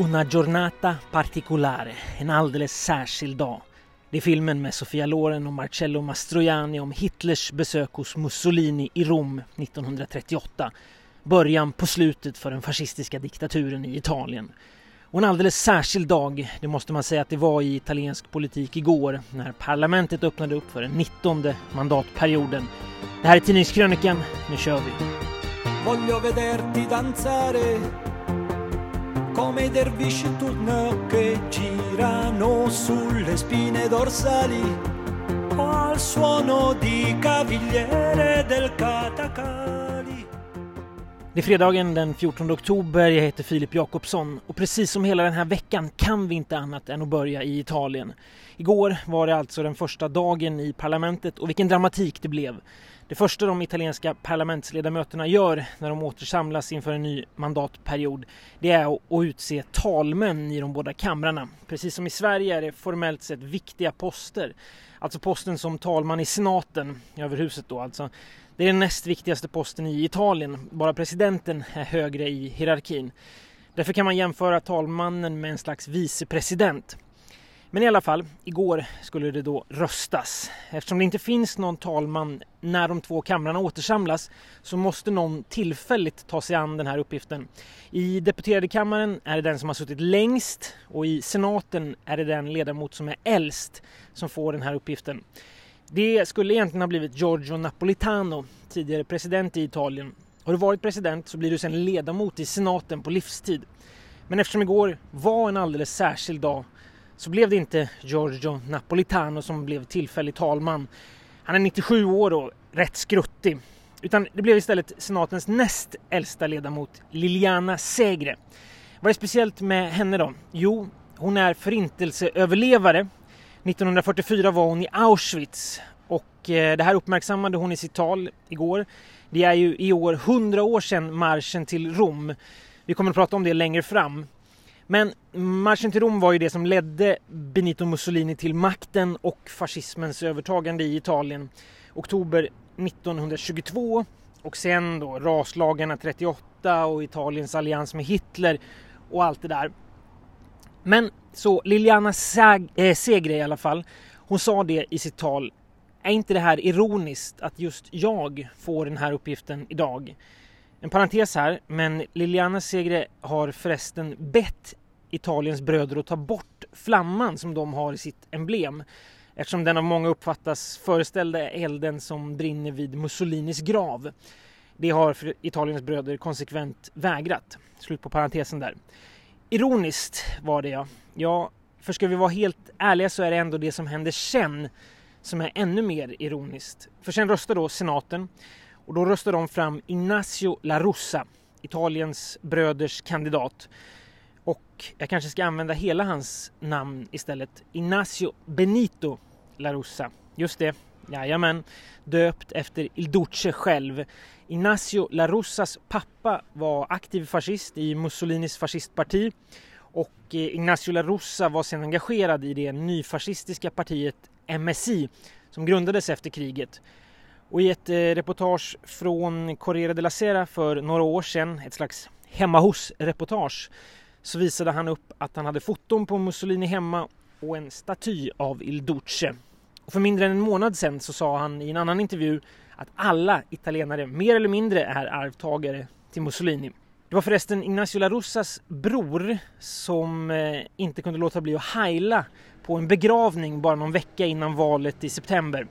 Una giornata particolare, en alldeles särskild dag. Det är filmen med Sofia Loren och Marcello Mastroianni om Hitlers besök hos Mussolini i Rom 1938. Början på slutet för den fascistiska diktaturen i Italien. Och en alldeles särskild dag, det måste man säga att det var i italiensk politik igår när parlamentet öppnade upp för den 19 mandatperioden. Det här är Tidningskrönikan, nu kör vi! Come i dervisci turno che girano sulle spine dorsali al suono di cavigliere del katakali. Det är fredagen den 14 oktober, jag heter Filip Jakobsson och precis som hela den här veckan kan vi inte annat än att börja i Italien. Igår var det alltså den första dagen i parlamentet och vilken dramatik det blev. Det första de italienska parlamentsledamöterna gör när de återsamlas inför en ny mandatperiod det är att utse talmän i de båda kamrarna. Precis som i Sverige är det formellt sett viktiga poster. Alltså posten som talman i senaten, överhuset då alltså. Det är den näst viktigaste posten i Italien. Bara presidenten är högre i hierarkin. Därför kan man jämföra talmannen med en slags vicepresident. Men i alla fall, igår skulle det då röstas. Eftersom det inte finns någon talman när de två kamrarna återsamlas så måste någon tillfälligt ta sig an den här uppgiften. I deputerade kammaren är det den som har suttit längst och i senaten är det den ledamot som är äldst som får den här uppgiften. Det skulle egentligen ha blivit Giorgio Napolitano, tidigare president i Italien. Har du varit president så blir du sedan ledamot i senaten på livstid. Men eftersom igår var en alldeles särskild dag så blev det inte Giorgio Napolitano som blev tillfällig talman. Han är 97 år och rätt skruttig. Utan det blev istället senatens näst äldsta ledamot Liliana Segre. Vad är speciellt med henne då? Jo, hon är förintelseöverlevare. 1944 var hon i Auschwitz och eh, det här uppmärksammade hon i sitt tal igår. Det är ju i år 100 år sedan marschen till Rom. Vi kommer att prata om det längre fram. Men marschen till Rom var ju det som ledde Benito Mussolini till makten och fascismens övertagande i Italien. Oktober 1922 och sen då raslagarna 38 och Italiens allians med Hitler och allt det där. Men så Liliana äh, Segre i alla fall, hon sa det i sitt tal. Är inte det här ironiskt att just jag får den här uppgiften idag? En parentes här, men Liliana Segre har förresten bett Italiens bröder att ta bort flamman som de har i sitt emblem eftersom den av många uppfattas föreställde elden som brinner vid Mussolinis grav. Det har Italiens bröder konsekvent vägrat. Slut på parentesen där. Ironiskt var det ja. Ja, för ska vi vara helt ärliga så är det ändå det som händer sen som är ännu mer ironiskt. För sen röstar då senaten och då röstar de fram Ignacio La Russa, Italiens bröders kandidat och jag kanske ska använda hela hans namn istället. Ignacio Benito La Russa. Just det, jajamän. Döpt efter Il Duce själv. Ignacio La Russas pappa var aktiv fascist i Mussolinis fascistparti och eh, Ignacio La Russa var sedan engagerad i det nyfascistiska partiet MSI som grundades efter kriget. Och i ett eh, reportage från Corriere della Sera för några år sedan, ett slags hemma hos-reportage, så visade han upp att han hade foton på Mussolini hemma och en staty av Il Duce. Och för mindre än en månad sedan så sa han i en annan intervju att alla italienare mer eller mindre är arvtagare till Mussolini. Det var förresten Ignacio La Russas bror som eh, inte kunde låta bli att heila på en begravning bara någon vecka innan valet i september.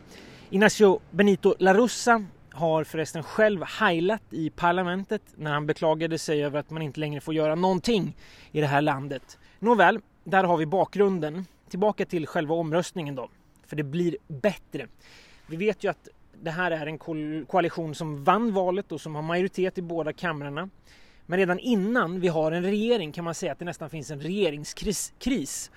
Ignacio Benito La Russa har förresten själv heilat i parlamentet när han beklagade sig över att man inte längre får göra någonting i det här landet. Nåväl, där har vi bakgrunden. Tillbaka till själva omröstningen då, för det blir bättre. Vi vet ju att det här är en koalition som vann valet och som har majoritet i båda kamrarna. Men redan innan vi har en regering kan man säga att det nästan finns en regeringskris.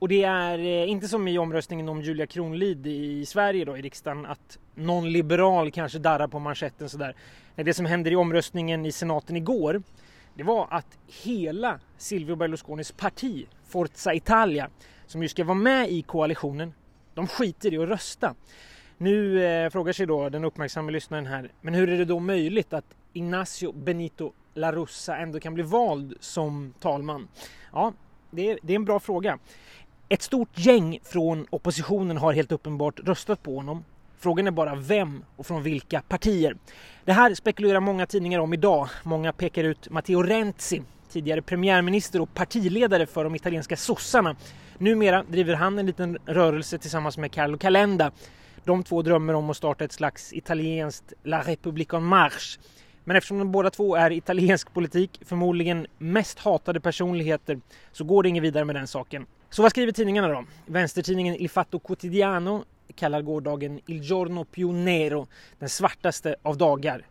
Och det är eh, inte som i omröstningen om Julia Kronlid i Sverige då i riksdagen att någon liberal kanske darrar på manschetten sådär. Nej, det som händer i omröstningen i senaten igår det var att hela Silvio Berlusconis parti Forza Italia som ju ska vara med i koalitionen de skiter i att rösta. Nu eh, frågar sig då den uppmärksamma lyssnaren här men hur är det då möjligt att Ignacio Benito La Russa ändå kan bli vald som talman? Ja, det är, det är en bra fråga. Ett stort gäng från oppositionen har helt uppenbart röstat på honom. Frågan är bara vem och från vilka partier. Det här spekulerar många tidningar om idag. Många pekar ut Matteo Renzi, tidigare premiärminister och partiledare för de italienska sossarna. Numera driver han en liten rörelse tillsammans med Carlo Calenda. De två drömmer om att starta ett slags italienskt La Repubblica en Marche. Men eftersom de båda två är italiensk politik, förmodligen mest hatade personligheter, så går det inget vidare med den saken. Så vad skriver tidningarna då? Vänstertidningen Il Fatto Quotidiano kallar gårdagen Il Giorno Più Nero, den svartaste av dagar.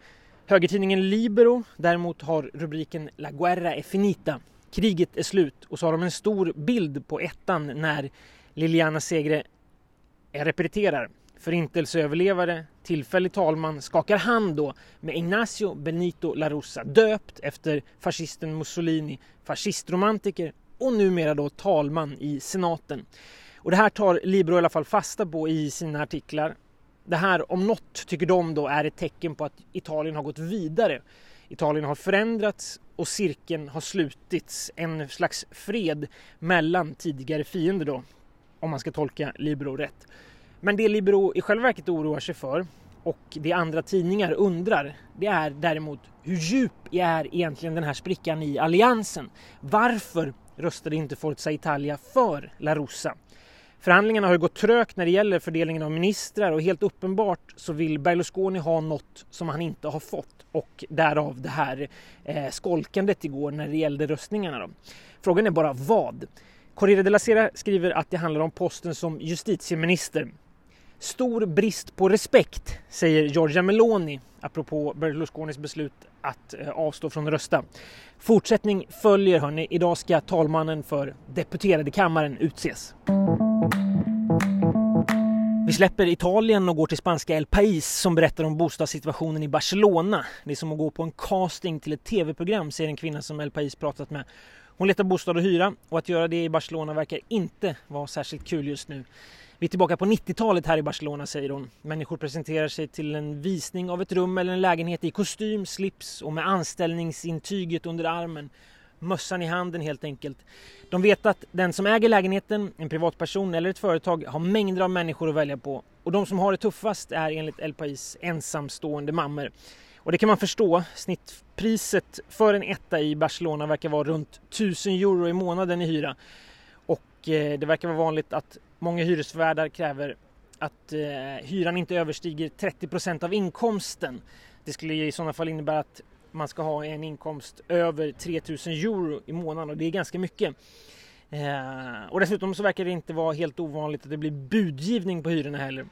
Högertidningen Libero däremot har rubriken La Guerra è finita, kriget är slut och så har de en stor bild på ettan när Liliana Segre repeterar. Förintelseöverlevare, tillfällig talman, skakar hand då med Ignacio Benito La Russa, döpt efter fascisten Mussolini, fascistromantiker och numera då talman i senaten. Och det här tar Libro i alla fall fasta på i sina artiklar. Det här om något tycker de då är ett tecken på att Italien har gått vidare. Italien har förändrats och cirkeln har slutits. En slags fred mellan tidigare fiender då, om man ska tolka Libro rätt. Men det Libero i själva verket oroar sig för och det andra tidningar undrar det är däremot hur djup är egentligen den här sprickan i alliansen? Varför röstade inte Forza Italia för La Russa? Förhandlingarna har gått trögt när det gäller fördelningen av ministrar och helt uppenbart så vill Berlusconi ha något som han inte har fått och därav det här eh, skolkandet igår när det gällde röstningarna. Då. Frågan är bara vad? Corriere della Sera skriver att det handlar om posten som justitieminister Stor brist på respekt, säger Giorgia Meloni apropå Berlusconis beslut att eh, avstå från att rösta. Fortsättning följer hörni. Idag ska talmannen för deputerade kammaren utses. Vi släpper Italien och går till spanska El País som berättar om bostadssituationen i Barcelona. Det är som att gå på en casting till ett tv-program, säger en kvinna som El País pratat med. Hon letar bostad och hyra och att göra det i Barcelona verkar inte vara särskilt kul just nu. Vi är tillbaka på 90-talet här i Barcelona, säger hon. Människor presenterar sig till en visning av ett rum eller en lägenhet i kostym, slips och med anställningsintyget under armen. Mössan i handen helt enkelt. De vet att den som äger lägenheten, en privatperson eller ett företag har mängder av människor att välja på. Och de som har det tuffast är enligt El Pais ensamstående mammor. Och det kan man förstå. Snittpriset för en etta i Barcelona verkar vara runt 1000 euro i månaden i hyra. Och eh, det verkar vara vanligt att Många hyresvärdar kräver att eh, hyran inte överstiger 30% av inkomsten. Det skulle i sådana fall innebära att man ska ha en inkomst över 3000 euro i månaden och det är ganska mycket. Eh, och dessutom så verkar det inte vara helt ovanligt att det blir budgivning på hyrorna heller.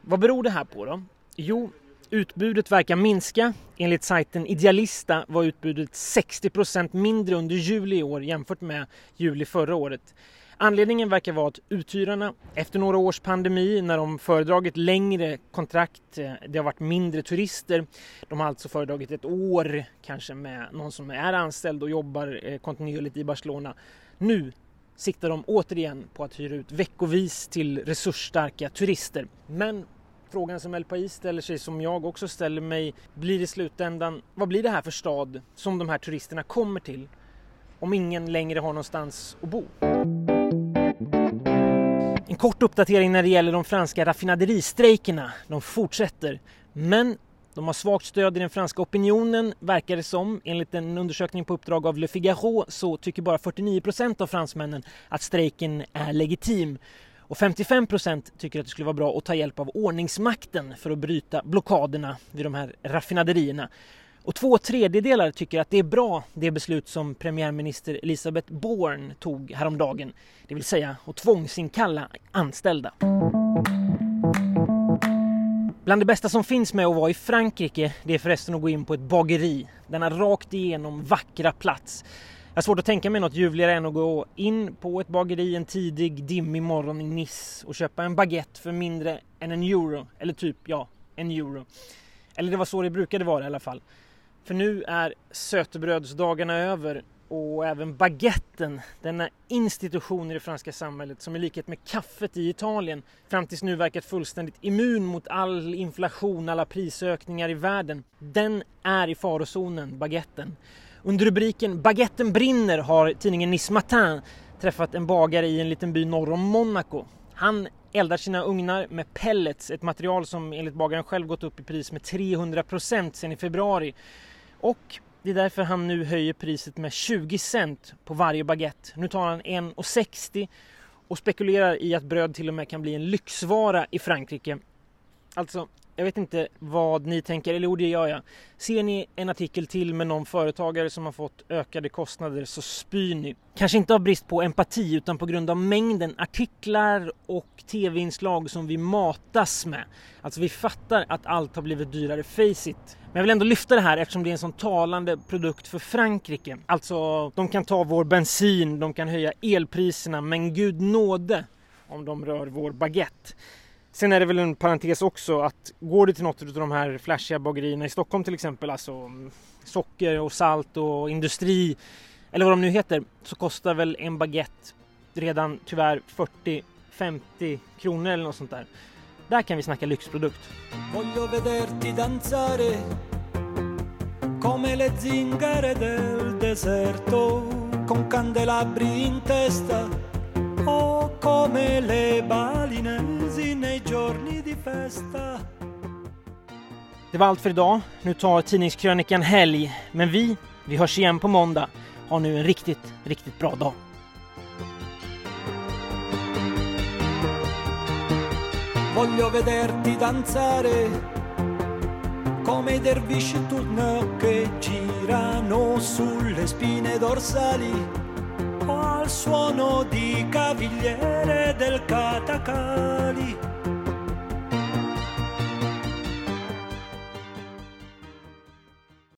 Vad beror det här på då? Jo, utbudet verkar minska. Enligt sajten Idealista var utbudet 60% mindre under juli i år jämfört med juli förra året. Anledningen verkar vara att uthyrarna efter några års pandemi när de föredragit längre kontrakt, eh, det har varit mindre turister, de har alltså föredragit ett år kanske med någon som är anställd och jobbar eh, kontinuerligt i Barcelona. Nu siktar de återigen på att hyra ut veckovis till resursstarka turister. Men frågan som El Pais ställer sig, som jag också ställer mig, blir i slutändan, vad blir det här för stad som de här turisterna kommer till om ingen längre har någonstans att bo? Kort uppdatering när det gäller de franska raffinaderistrejkerna. De fortsätter, men de har svagt stöd i den franska opinionen verkar det som. Enligt en undersökning på uppdrag av Le Figaro så tycker bara 49 procent av fransmännen att strejken är legitim. Och 55 procent tycker att det skulle vara bra att ta hjälp av ordningsmakten för att bryta blockaderna vid de här raffinaderierna. Och två tredjedelar tycker att det är bra det beslut som premiärminister Elisabeth Born tog häromdagen. Det vill säga att tvångsinkalla anställda. Bland det bästa som finns med att vara i Frankrike det är förresten att gå in på ett bageri. Denna rakt igenom vackra plats. Jag har svårt att tänka mig något ljuvligare än att gå in på ett bageri en tidig dimmig morgon i Nice och köpa en baguette för mindre än en euro. Eller typ, ja, en euro. Eller det var så det brukade vara i alla fall. För nu är sötebrödsdagarna över och även baguetten, denna institution i det franska samhället som i likhet med kaffet i Italien fram tills nu verkat fullständigt immun mot all inflation, alla prisökningar i världen. Den är i farozonen, baguetten. Under rubriken Baguetten brinner har tidningen Nice Matin träffat en bagare i en liten by norr om Monaco. Han eldar sina ugnar med pellets, ett material som enligt bagaren själv gått upp i pris med 300 procent sedan i februari. Och det är därför han nu höjer priset med 20 cent på varje baguette. Nu tar han 1,60 och spekulerar i att bröd till och med kan bli en lyxvara i Frankrike. Alltså, jag vet inte vad ni tänker, eller jo det gör jag. Ser ni en artikel till med någon företagare som har fått ökade kostnader så spyr ni. Kanske inte av brist på empati utan på grund av mängden artiklar och tv-inslag som vi matas med. Alltså vi fattar att allt har blivit dyrare, face it. Men jag vill ändå lyfta det här eftersom det är en sån talande produkt för Frankrike. Alltså, de kan ta vår bensin, de kan höja elpriserna, men gud nåde om de rör vår baguette. Sen är det väl en parentes också att går det till något av de här flashiga bagerierna i Stockholm till exempel, alltså mm, socker och salt och industri eller vad de nu heter, så kostar väl en baguette redan tyvärr 40-50 kronor eller något sånt där. Där kan vi snacka lyxprodukt. Come le zingare del deserto con candelabri in testa come le balinesi nei giorni di festa Det var allt för idag. Nu tar tidningskrönikan helg. Men vi, vi hörs igen på måndag. Ha nu en riktigt, riktigt bra dag. Voglio vederti danzare come i dervisci turno che girano sulle spine dorsali suono di cavigliere del catacali